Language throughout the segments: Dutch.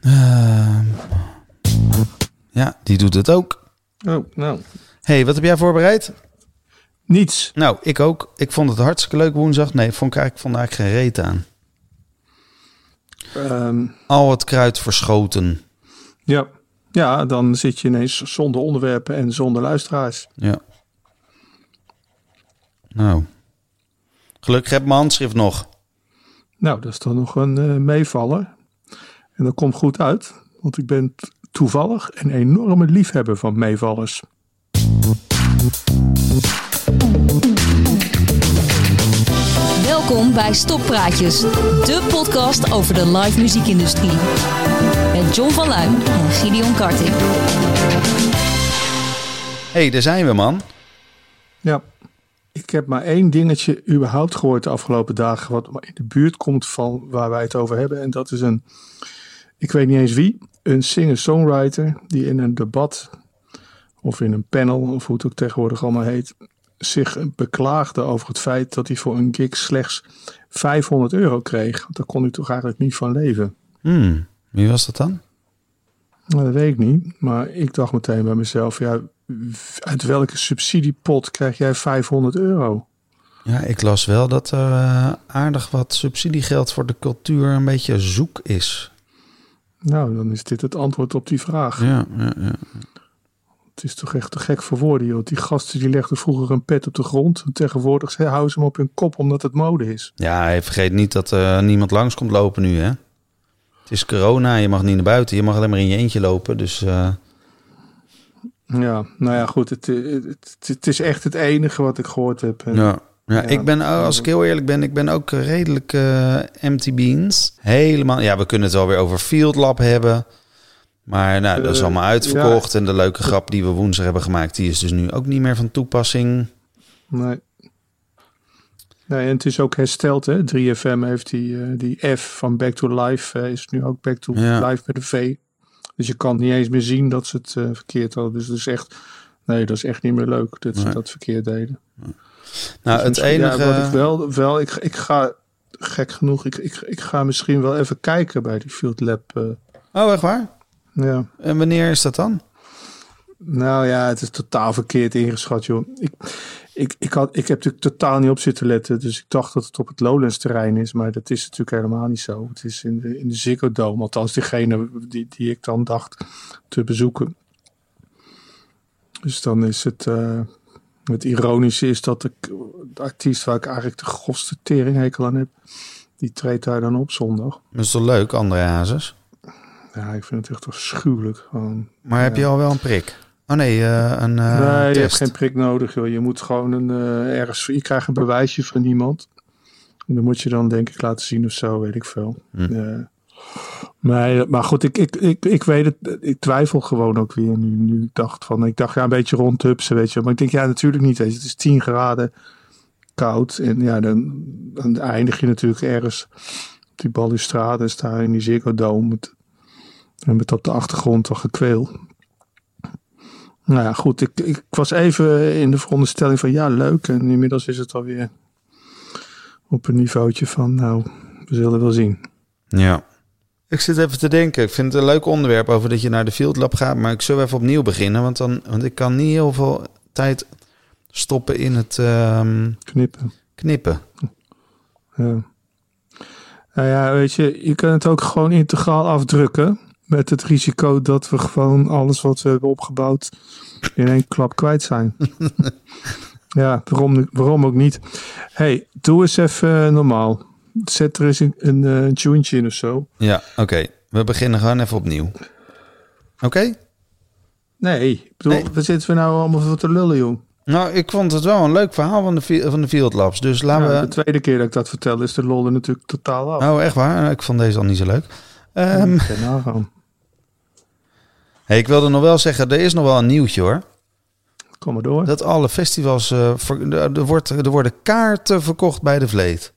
Ehm, ja, die doet het ook. Oh, nou. hey, wat heb jij voorbereid? Niets. Nou, ik ook. Ik vond het hartstikke leuk woensdag. Nee, vond ik eigenlijk, vond eigenlijk geen reet aan. Ehm, Al het kruid verschoten. ja. ja, dan zit je ineens zonder onderwerpen en zonder luisteraars. Ja. Nou. Gelukkig heb ik mijn handschrift nog. Nou, dat is dan nog een eh, meevaller. En dat komt goed uit, want ik ben toevallig een enorme liefhebber van meevallers. Welkom bij Stoppraatjes, de podcast over de live muziekindustrie. Met John van Luijn en Gideon Karting. hey, daar zijn we, man. Ja, ik heb maar één dingetje überhaupt gehoord de afgelopen dagen, wat in de buurt komt van waar wij het over hebben. En dat is een, ik weet niet eens wie, een singer-songwriter die in een debat of in een panel, of hoe het ook tegenwoordig allemaal heet, zich beklaagde over het feit dat hij voor een gig slechts 500 euro kreeg. Want daar kon hij toch eigenlijk niet van leven. Hmm, wie was dat dan? Nou, dat weet ik niet. Maar ik dacht meteen bij mezelf, ja, uit welke subsidiepot krijg jij 500 euro? Ja, ik las wel dat er eh, aardig wat subsidiegeld voor de cultuur een beetje zoek is. Nou, dan is dit het antwoord op die vraag. Ja, ja, ja. Het is toch echt te gek voor woorden, joh. Die gasten die legden vroeger een pet op de grond. En tegenwoordig houden ze hem op hun kop omdat het mode is. ja vergeet niet dat er niemand langs komt lopen nu, hè? Het is corona, je mag niet naar buiten. Je mag alleen maar in je eentje lopen. Dus eh, Ja, nou ja, goed. Het, het, het, het is echt het enige wat ik gehoord heb. En ja. Ja, Ja. ik ben, oh, als ik heel eerlijk ben, ik ben ook redelijk eh empty beans. Helemaal, ja, we kunnen het wel weer over Field Lab hebben. Maar nou, dat is Eh, allemaal uitverkocht. En de leuke grap die we woensdag hebben gemaakt, die is dus nu ook niet meer van toepassing. Nee. Nee, en het is ook hersteld, hè. 3FM heeft die, eh, die F van Back to Life, is nu ook Back to Ja. Life met een V. Dus je kan niet eens meer zien dat ze het verkeerd hadden. Dus dat is echt, nee, dat is echt niet meer leuk dat ze Nee. dat verkeerd deden. Nou, Dus het enige... Ja, wat ik wel, wel ik, ik ga, gek genoeg, ik, ik, ik ga misschien wel even kijken bij die Field Lab. eh, Oh, echt waar? ja. En wanneer is dat dan? Nou ja, het is totaal verkeerd ingeschat, joh. Ik, ik, ik, had, ik heb natuurlijk totaal niet op zitten letten. Dus ik dacht dat het op het Lowlands terrein is. Maar dat is natuurlijk helemaal niet zo. Het is in de, in de Ziggo Dome. Althans, diegene die, die ik dan dacht te bezoeken. Dus dan is het... eh, het ironische is dat ik, de artiest waar ik eigenlijk de grofste teringhekel aan heb... Die treedt daar dan op zondag. Dat is toch leuk, André Hazes? Ja, ik vind het echt afschuwelijk. Gewoon. Maar heb je al wel een prik? Oh nee, eh, een eh, nee, je hebt geen prik nodig. Joh. Je moet gewoon een, ergens. Je krijgt een bewijsje van iemand. En dan moet je dan denk ik laten zien of zo, weet ik veel. Hm. Eh, maar, goed, ik, ik, ik, ik weet het. Ik twijfel gewoon ook weer nu. Nu ik dacht van, ik dacht ja, een beetje rondhupsen, weet je. Maar ik denk ja, natuurlijk niet. Het is 10 graden koud. En ja, dan, dan eindig je natuurlijk ergens op die balustrade. Sta in die Ziggo Dome. En met op de achtergrond toch gekweel. Nou ja, goed. Ik, ik was even in de veronderstelling van ja, leuk. En inmiddels is het alweer op een niveautje van nou, we zullen wel zien. Ja. Ik zit even te denken. Ik vind het een leuk onderwerp over dat je naar de Field Lab gaat. Maar ik zal even opnieuw beginnen. Want, dan, want ik kan niet heel veel tijd stoppen in het ehm, Knippen. knippen. Ja. Nou ja, weet je, je kan het ook gewoon integraal afdrukken. Met het risico dat we gewoon alles wat we hebben opgebouwd in één klap kwijt zijn. ja, waarom, waarom ook niet? hey, doe eens even normaal. Zet er eens een, een, eh, een in of zo. Ja, oké. We beginnen gewoon even opnieuw. Oké? Nee, ik bedoel, Nee. waar zitten we nou allemaal voor te lullen, joh? Nou, ik vond het wel een leuk verhaal van de, van de Field Labs. Dus laten Ja, we... de tweede keer dat ik dat vertel is de lol er natuurlijk totaal af. Oh, echt waar? Nou, Ik vond deze al niet zo leuk. Ehm, Moet je nagaan. hey, ik wilde nog wel zeggen, er is nog wel een nieuwtje hoor. Kom maar door. Dat alle festivals... eh, ver- er, er wordt, er worden kaarten verkocht bij de Vleet.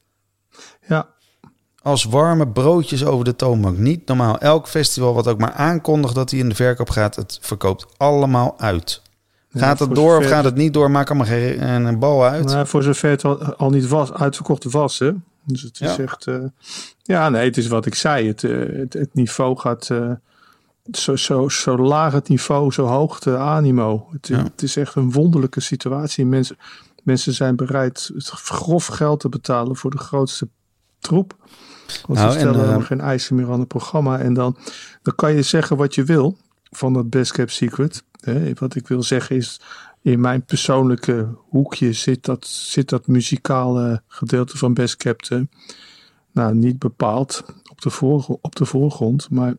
Als warme broodjes over de toonbank. Niet normaal. Elk festival wat ook maar aankondigt dat hij in de verkoop gaat... het verkoopt allemaal uit. Ja, Gaat het door of gaat het niet door? Maak allemaal geen een bal uit. Nou, voor zover het al, al niet was, uitverkocht was, hè? Dus het is Ja. echt... eh, ja, nee, het is wat ik zei. Het, eh, het, het niveau gaat... eh, zo, zo, zo laag het niveau, zo hoog de animo. Het, Ja. het is echt een wonderlijke situatie. Mensen, mensen zijn bereid het grof geld te betalen voor de grootste troep. Want Nou, ze en, stellen eh, helemaal geen eisen meer aan het programma. En dan, dan kan je zeggen wat je wil van dat Best Kept Secret. Hè, wat ik wil zeggen is, in mijn persoonlijke hoekje zit dat, zit dat muzikale gedeelte van Best Kept eh, nou, niet bepaald op de, voorgr- op de voorgrond. Maar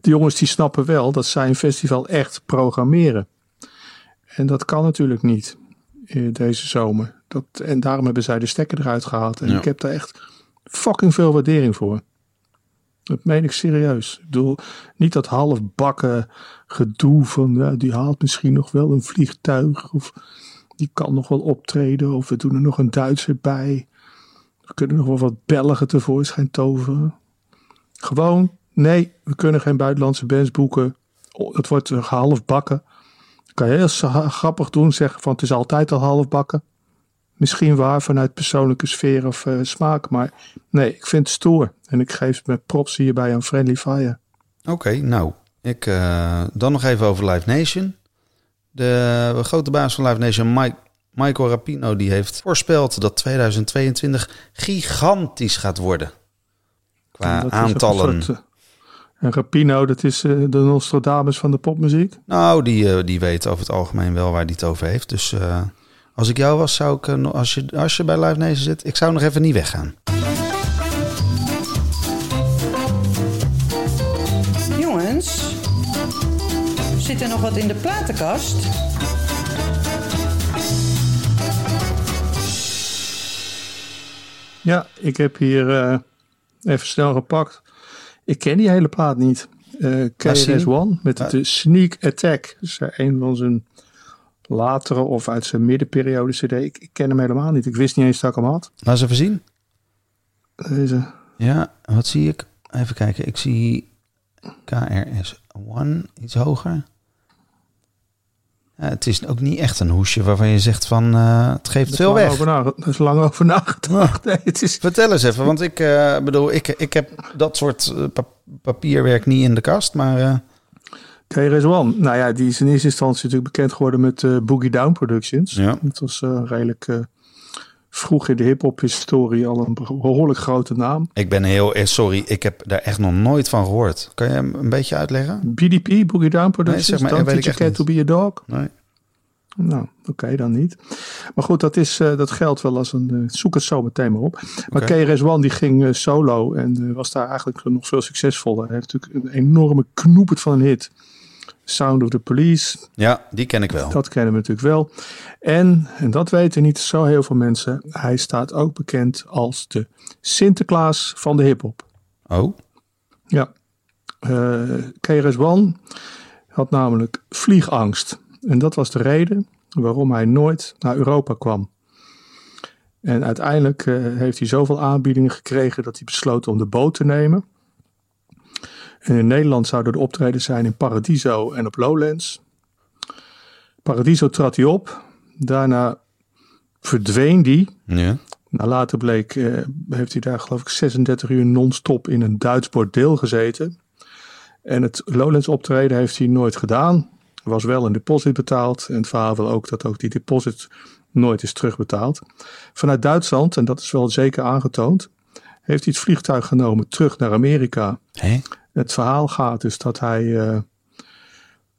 de jongens die snappen wel dat zij een festival echt programmeren. En dat kan natuurlijk niet eh, deze zomer. Dat, en daarom hebben zij de stekker eruit gehaald. En Ja. ik heb daar echt fucking veel waardering voor. Dat meen ik serieus. Ik bedoel, niet dat halfbakken gedoe van ja, die haalt misschien nog wel een vliegtuig. Of die kan nog wel optreden. Of we doen er nog een Duitser bij. We kunnen nog wel wat Belgen tevoorschijn toveren. Gewoon, nee, we kunnen geen buitenlandse bands boeken. Het wordt half bakken. Kan je heel grappig doen, zeggen van het is altijd al half bakken. Misschien waar vanuit persoonlijke sfeer of eh, smaak, maar nee, ik vind het stoer. En ik geef mijn props hierbij aan Friendly Fire. Oké, nou, ik, eh, dan nog even over Live Nation. De grote baas van Live Nation, Mike, Michael Rapino, die heeft voorspeld dat 2022 gigantisch gaat worden. Qua aantallen. soort, eh, en Rapino, dat is eh, de Nostradamus van de popmuziek. Nou, die, eh, die weet over het algemeen wel waar hij het over heeft. Dus eh, als ik jou was, zou ik, als, je, als je bij Live Nation zit, ik zou nog even niet weggaan. Jongens, zit er nog wat in de platenkast? Ja, ik heb hier eh, even snel gepakt. Ik ken die hele plaat niet. Eh. KRS-One met de Sneak Attack. Dus een van zijn latere of uit zijn middenperiode cd. Ik, ik ken hem helemaal niet. Ik wist niet eens dat ik hem had. Laat eens even zien. Deze. Ja, wat zie ik? Even kijken. Ik zie KRS-One iets hoger. Ja, het is ook niet echt een hoesje waarvan je zegt van eh, het geeft veel weg. Over er is lang over nagedacht. Nee, het is, Vertel eens even, want ik eh, bedoel, ik, ik heb dat soort eh, pa- papierwerk niet in de kast, maar eh, KRS-One. Nou ja, die is in eerste instantie natuurlijk bekend geworden met eh, Boogie Down Productions. Ja. Dat was eh, redelijk eh, vroeg in de hip-hop historie al een behoorlijk grote naam. ik ben heel, eh, sorry, ik heb daar echt nog nooit van gehoord. Kan je hem een beetje uitleggen? BDP, Boogie Down Productions. zeg maar, weet ik echt niet. to be a Dog. Nee. Nou, oké, dan niet. Maar goed, dat, is, eh, dat geldt wel als een... eh, zoek het zo meteen maar op. Maar. KRS-One die ging solo en was daar eigenlijk nog veel succesvoller. Hij heeft natuurlijk een enorme knoepert van een hit. Sound of the Police, Ja, die ken ik wel. dat kennen we natuurlijk wel. En, en dat weten niet zo heel veel mensen, hij staat ook bekend als de Sinterklaas van de hip-hop. Oh, Ja. Eh KRS-One had namelijk vliegangst. En dat was de reden waarom hij nooit naar Europa kwam. En uiteindelijk eh, heeft hij zoveel aanbiedingen gekregen dat hij besloot om de boot te nemen. En in Nederland zouden de optredens zijn in Paradiso en op Lowlands. Paradiso trad hij op. Daarna verdween die. ja. Nou, later bleek, eh, heeft hij daar geloof ik 36 uur non-stop in een Duits bordeel gezeten. En het Lowlands optreden heeft hij nooit gedaan. Er was wel een deposit betaald. En het verhaal wil ook dat ook die deposit nooit is terugbetaald. Vanuit Duitsland, en dat is wel zeker aangetoond, heeft hij het vliegtuig genomen terug naar Amerika. Hé? Het verhaal gaat dus dat hij eh,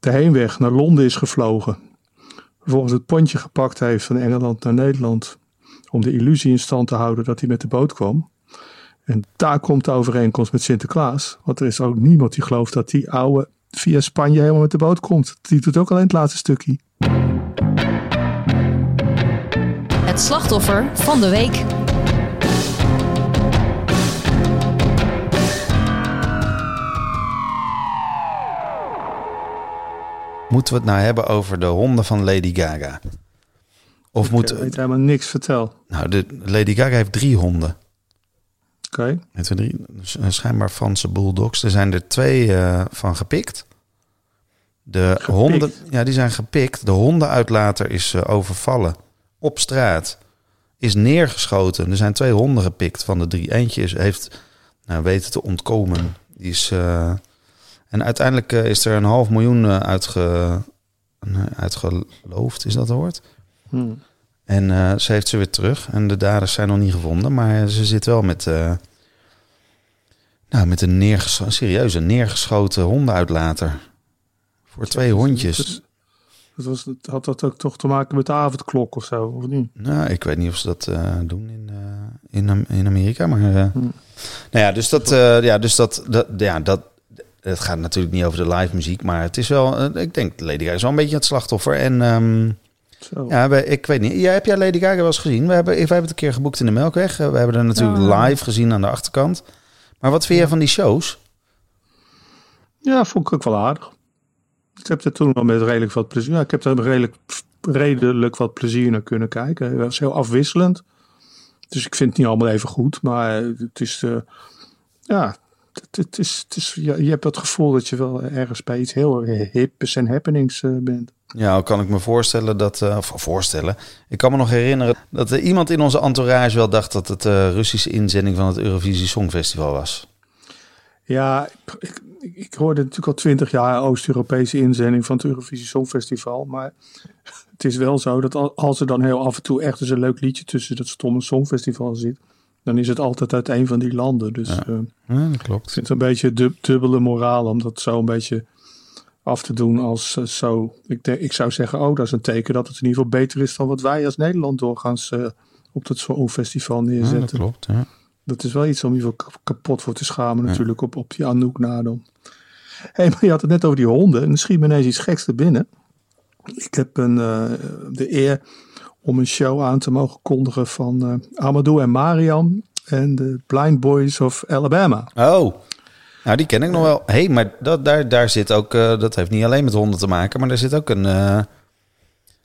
de heenweg naar Londen is gevlogen. Vervolgens het pontje gepakt heeft van Engeland naar Nederland. Om de illusie in stand te houden dat hij met de boot kwam. En daar komt de overeenkomst met Sinterklaas. Want er is ook niemand die gelooft dat die oude via Spanje helemaal met de boot komt. Die doet ook alleen het laatste stukje. Het slachtoffer van de week. Moeten we het nou hebben over de honden van Lady Gaga? Of Ik moet... weet helemaal niks vertel. Nou, de, Lady Gaga heeft drie honden. Oké. Heeft er drie, dus, eh, schijnbaar Franse bulldogs. Er zijn er twee eh, van gepikt. De honden, ja, die zijn gepikt. De hondenuitlater is eh, overvallen op straat. is neergeschoten. Er zijn twee honden gepikt van de drie. Eentje is, heeft nou, weten te ontkomen. Die is, en uiteindelijk eh, is er een half miljoen eh, uitge, uh, uitgeloofd, is dat het woord? Hmm. En eh, ze heeft ze weer terug. En de daders zijn nog niet gevonden. Maar ze zit wel met, eh, nou, met een neerges serieuze neergeschoten hondenuitlater. Voor twee hondjes. Dat was, had dat ook toch te maken met de avondklok of zo, of niet? Nou, ik weet niet of ze dat doen in, in, in Amerika. Maar Hmm. nou ja, dus dat, ja, dus dat, dat, ja, dat, het gaat natuurlijk niet over de live muziek. Maar het is wel, eh, ik denk, Lady Gaga is wel een beetje het slachtoffer. En ehm, Zo. Ja, we, ik weet niet. Ja, heb jij Lady Gaga wel eens gezien? We hebben, we hebben het een keer geboekt in de Melkweg. Eh, We hebben er natuurlijk Ja. live gezien aan de achterkant. Maar wat vind jij van die shows? Ja, vond ik ook wel aardig. Ik heb er toen wel met redelijk wat plezier. Ja, ik heb er redelijk, redelijk wat plezier naar kunnen kijken. Het was heel afwisselend. Dus ik vind het niet allemaal even goed. Maar het is. eh, ja, het, is, het is, ja, je hebt het gevoel dat je wel ergens bij iets heel hips en happenings eh, bent. Ja, kan ik me voorstellen dat... of voorstellen. Ik kan me nog herinneren dat er iemand in onze entourage wel dacht... dat het de Russische inzending van het Eurovisie Songfestival was. Ja, ik, ik, ik hoorde natuurlijk al twintig jaar Oost-Europese inzending van het Eurovisie Songfestival. Maar het is wel zo dat al- als er dan heel af en toe echt eens een leuk liedje tussen dat stomme Songfestival zit, dan is het altijd uit een van die landen. Dus Ja. eh, ik Ja, dat klopt. vind het een beetje dub- dubbele moraal om dat zo een beetje af te doen als eh, zo. Ik, ik zou zeggen, oh, dat is een teken dat het in ieder geval beter is dan wat wij als Nederland doorgaans eh, op dat Songfestival Ja, neerzetten. dat klopt, ja. Dat is wel iets om je wel kap- kapot voor te schamen natuurlijk op, op die Anouk na dan. Hé, maar je had het net over die honden. En schiet me ineens iets geks te binnen. Ik heb een, de eer om een show aan te mogen kondigen van eh, Amadou en Mariam en de Blind Boys of Alabama. Oh, nou die ken ik nog wel. Hé, hey, maar dat, daar, daar zit ook... eh, dat heeft niet alleen met honden te maken... maar daar zit ook een... eh,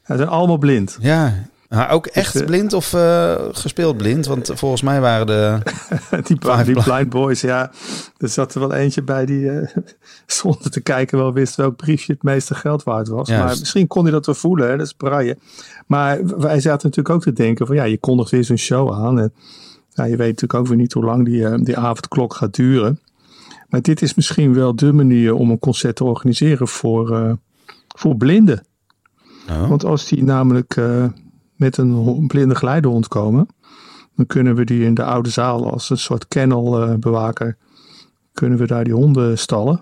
Ze zijn allemaal blind. Ja, ook echt blind of eh, gespeeld blind? Want volgens mij waren de... die, die Blind- Boys, ja. Er zat er wel eentje bij die eh, zonder te kijken wel wist welk briefje het meeste geld waard was. Maar misschien kon hij dat wel voelen, hè? dat is braaien. Maar wij zaten natuurlijk ook te denken van ja, je kondigt weer zo'n show aan. En, ja, je weet natuurlijk ook weer niet hoe lang die, eh, die avondklok gaat duren. Maar dit is misschien wel de manier om een concert te organiseren voor, voor blinden. Oh. Want als die namelijk met een blinde geleidehond komen, dan kunnen we die in de oude zaal als een soort kennelbewaker, kunnen we daar die honden stallen.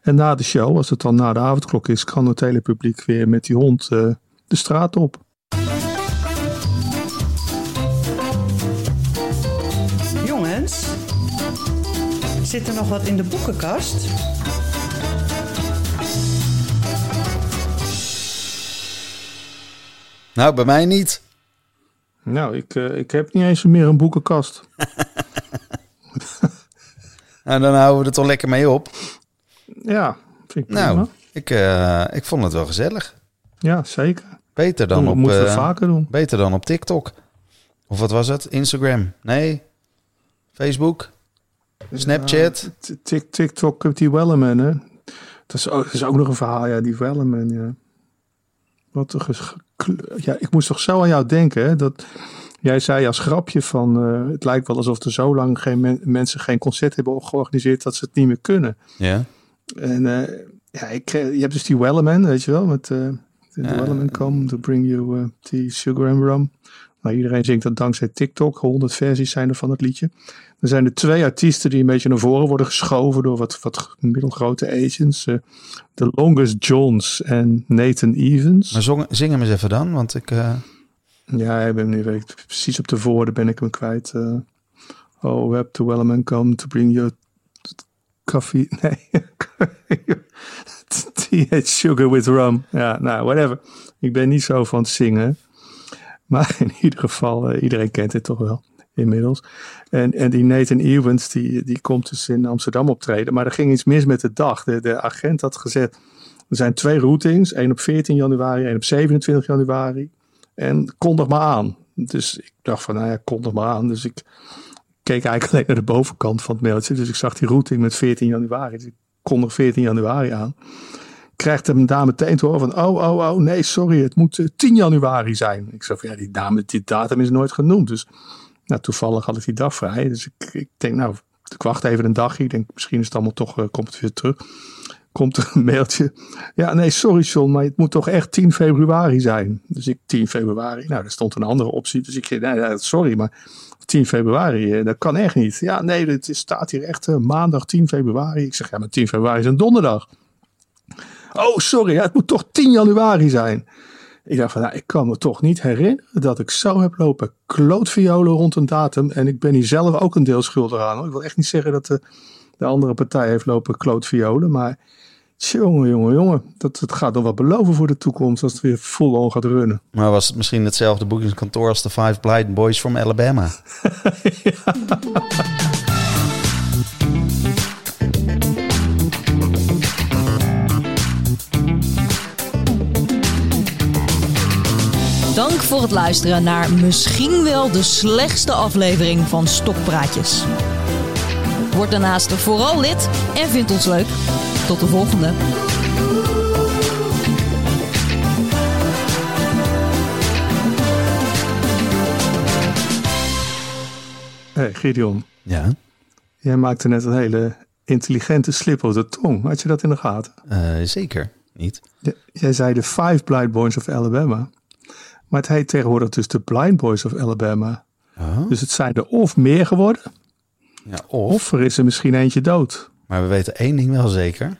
En na de show, als het dan na de avondklok is, kan het hele publiek weer met die hond eh, de straat op. Jongens, zit er nog wat in de boekenkast? Nou, bij mij niet. Nou, ik, eh, ik heb niet eens meer een boekenkast. Nou, dan houden we er toch lekker mee op. Ja, vind ik prima. Nou, ik, eh, ik vond het wel gezellig. Ja, zeker. Beter dan op, moeten we eh, vaker doen. beter dan op TikTok. Of wat was het? Instagram? Nee. Facebook? Snapchat? TikTok, die Wellerman, hè. Dat is, ook, dat is ook nog een verhaal, ja, die Wellerman, ja. Wat Ja, ik moest toch zo aan jou denken, hè, dat jij zei als grapje van, eh, het lijkt wel alsof er zo lang geen men- mensen geen concert hebben georganiseerd dat ze het niet meer kunnen. Ja. En eh, ja, ik, je hebt dus die Wellerman, weet je wel, met eh the Ja. Wellerman come to bring you uh, tea, sugar and rum. Nou, iedereen zingt dat dankzij TikTok. 100 versies zijn er van het liedje. Er zijn er twee artiesten die een beetje naar voren worden geschoven door wat, wat middelgrote agents. eh The Longest Johns en Nathan Evans. Maar zong, zing hem eens even dan, want ik... eh, Ja, ik ben nu weet ik, precies op de woorden ben ik hem kwijt. eh. oh, we have the Wellerman come to bring you coffee. Nee. Tea sugar with rum. Ja, nou, whatever. Ik ben niet zo van het zingen. Maar in ieder geval, eh, iedereen kent het toch wel inmiddels. En, en die Nathan Evans, die, die komt dus in Amsterdam optreden. Maar er ging iets mis met de dag. De, de agent had gezet, er zijn twee routings. één op 14 januari, één op 27 januari. En kondig maar aan. Dus ik dacht van, nou ja, kondig maar aan. Dus ik keek eigenlijk alleen naar de bovenkant van het mailtje. Dus ik zag die routing met 14 januari. Dus ik kondig 14 januari aan. krijgt hem daar meteen te horen van, oh, oh, oh, nee, sorry, het moet eh, 10 januari zijn. Ik zei van, ja, die, dame, die datum is nooit genoemd. Dus nou, toevallig had ik die dag vrij. Dus ik, ik denk, nou, ik wacht even een dagje. Ik denk, misschien is het allemaal toch, eh, komt het weer terug. Komt er een mailtje. Ja, nee, sorry John, maar het moet toch echt 10 februari zijn. Dus ik, 10 februari. Nou, er stond een andere optie. Dus ik zei, nee, sorry, maar 10 februari, eh, dat kan echt niet. Ja, nee, het staat hier echt eh, maandag 10 februari. Ik zeg, ja, maar 10 februari is een donderdag. Oh, sorry, ja, het moet toch 10 januari zijn. Ik dacht van, nou, ik kan me toch niet herinneren dat ik zo heb lopen klootviolen rond een datum. En ik ben hier zelf ook een deel schuldig aan. hoor. Ik wil echt niet zeggen dat de, de andere partij heeft lopen klootviolen. Maar jongen, jongen, jongen. Dat, het gaat nog wat beloven voor de toekomst als het weer full on gaat runnen. Maar was het misschien hetzelfde boekingskantoor als de Five Blind Boys from Alabama? Dank voor het luisteren naar misschien wel de slechtste aflevering van Stokpraatjes. Word daarnaast vooral lid en vind ons leuk. Tot de volgende. Hé, hey, Gideon. Ja, Jij maakte net een hele intelligente slip op de tong. Had je dat in de gaten? eh, zeker niet. J- Jij zei de Five Blind Boys of Alabama. Maar het heet tegenwoordig dus de Blind Boys of Alabama. Oh. Dus het zijn er of meer geworden, Ja, of, of er is er misschien eentje dood. maar we weten één ding wel zeker.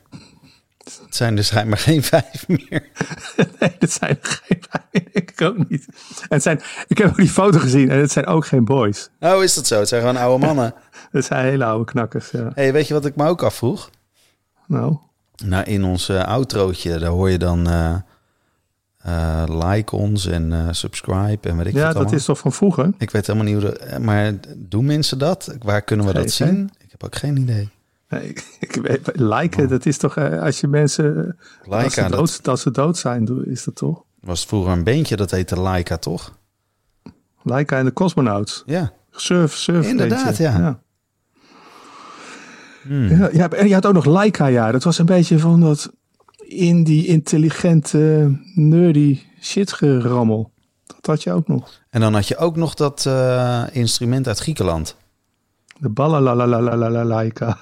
Het zijn er schijnbaar geen vijf meer. Nee, dat zijn er geen denk ik ook niet. En het zijn, ik heb ook die foto gezien en het zijn ook geen boys. Oh, is dat zo? Het zijn gewoon oude mannen. Het zijn hele oude knakkers. Ja. hey, weet je wat ik me ook afvroeg? Nou, Nou, in ons eh, outrootje, daar hoor je dan eh, eh, like ons en eh, subscribe en weet ik ja, wat dat is toch van vroeger? Ik weet helemaal niet hoe dat... eh, Maar doen mensen dat? Waar kunnen we dat Geen zien? Ik heb ook geen idee. Nee, ik, weet, liken, dat is toch als je mensen, als ze, dat dood, als ze dood zijn, is dat toch? was vroeger een beentje, dat heette Laika, toch? Laika en de cosmonauts. Ja. Surf, surf. Inderdaad, ja. ja. Hmm. Ja, ja, je had ook nog Laika, ja. Dat was een beetje van dat in die intelligente, nerdy shit gerammel. Dat had je ook nog. En dan had je ook nog dat eh, instrument uit Griekenland. De balalalalalaika.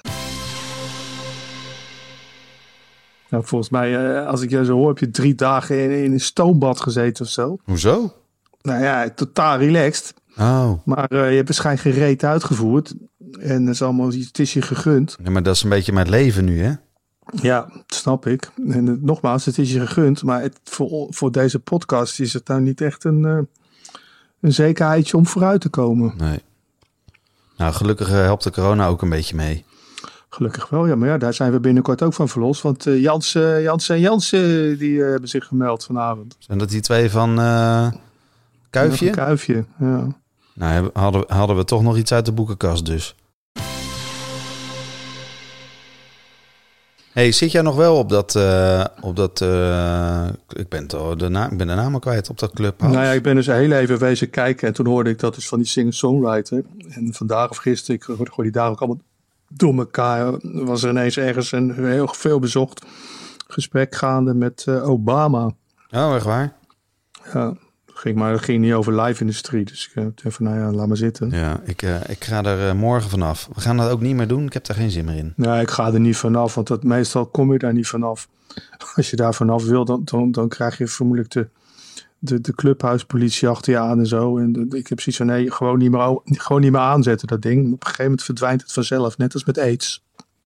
Nou, volgens mij, eh, als ik jou zo hoor, heb je drie dagen in, een stoombad gezeten of zo. Hoezo? Nou ja, totaal relaxed. Oh. Maar eh, je hebt waarschijnlijk gereed uitgevoerd. En is allemaal, het is je gegund. Ja, maar dat is een beetje mijn leven nu, hè? Ja, snap ik. En eh, nogmaals, het is je gegund. Maar het, voor, voor deze podcast is het nou niet echt een, eh, een zekerheidje om vooruit te komen. Nee. Nou, gelukkig eh, helpt de corona ook een beetje mee. Gelukkig wel, ja. Maar ja, daar zijn we binnenkort ook van verlost. Want eh Jans, eh, Jans en Jansen, die hebben zich gemeld vanavond. Zijn dat die twee van Kuifje? Een kuifje, ja. Nou, hadden, hadden we toch nog iets uit de boekenkast dus. Hey, zit jij nog wel op dat... eh, op dat eh, ik, ben de naam, ik ben de naam al kwijt op dat clubhouse. Nou ja, ik ben dus heel even wezen kijken. En toen hoorde ik dat is van die singer-songwriter. En vandaag of gisteren, ik hoorde die dagen ook allemaal door elkaar. Was er ineens ergens een heel veel bezocht gesprek gaande met eh, Obama. Oh, echt waar? Ja, ging, maar het ging niet over live-industrie. Dus ik heb van, nou ja, laat maar zitten. Ja, ik, eh, ik ga er eh, morgen vanaf. We gaan dat ook niet meer doen. Ik heb daar geen zin meer in. Nee, ik ga er niet vanaf, want dat, meestal kom je daar niet vanaf. Als je daar vanaf wil, dan, dan, dan krijg je vermoedelijk de, de, de clubhuispolitie achter je aan en zo. En de- ik heb zoiets van, nee, gewoon niet, meer, gewoon niet meer aanzetten, dat ding. Op een gegeven moment verdwijnt het vanzelf, net als met aids.